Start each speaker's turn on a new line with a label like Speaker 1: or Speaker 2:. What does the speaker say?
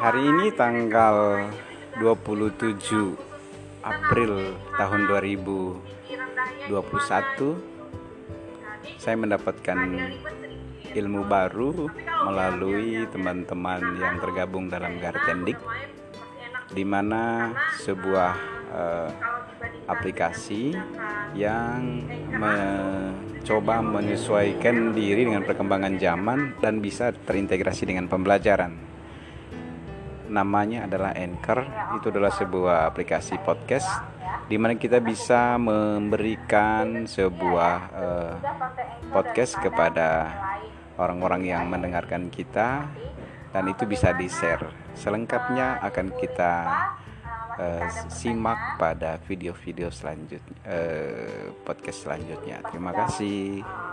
Speaker 1: Hari ini tanggal 27 April tahun 2021 saya mendapatkan ilmu baru melalui teman-teman yang tergabung dalam Gartendik di mana sebuah uh, aplikasi yang mencoba menyesuaikan diri dengan perkembangan zaman dan bisa terintegrasi dengan pembelajaran. Namanya adalah Anchor, itu adalah sebuah aplikasi podcast di mana kita bisa memberikan sebuah uh, podcast kepada orang-orang yang mendengarkan kita dan itu bisa di-share. Selengkapnya akan kita uh, simak pada video-video selanjutnya uh, podcast selanjutnya. Terima kasih.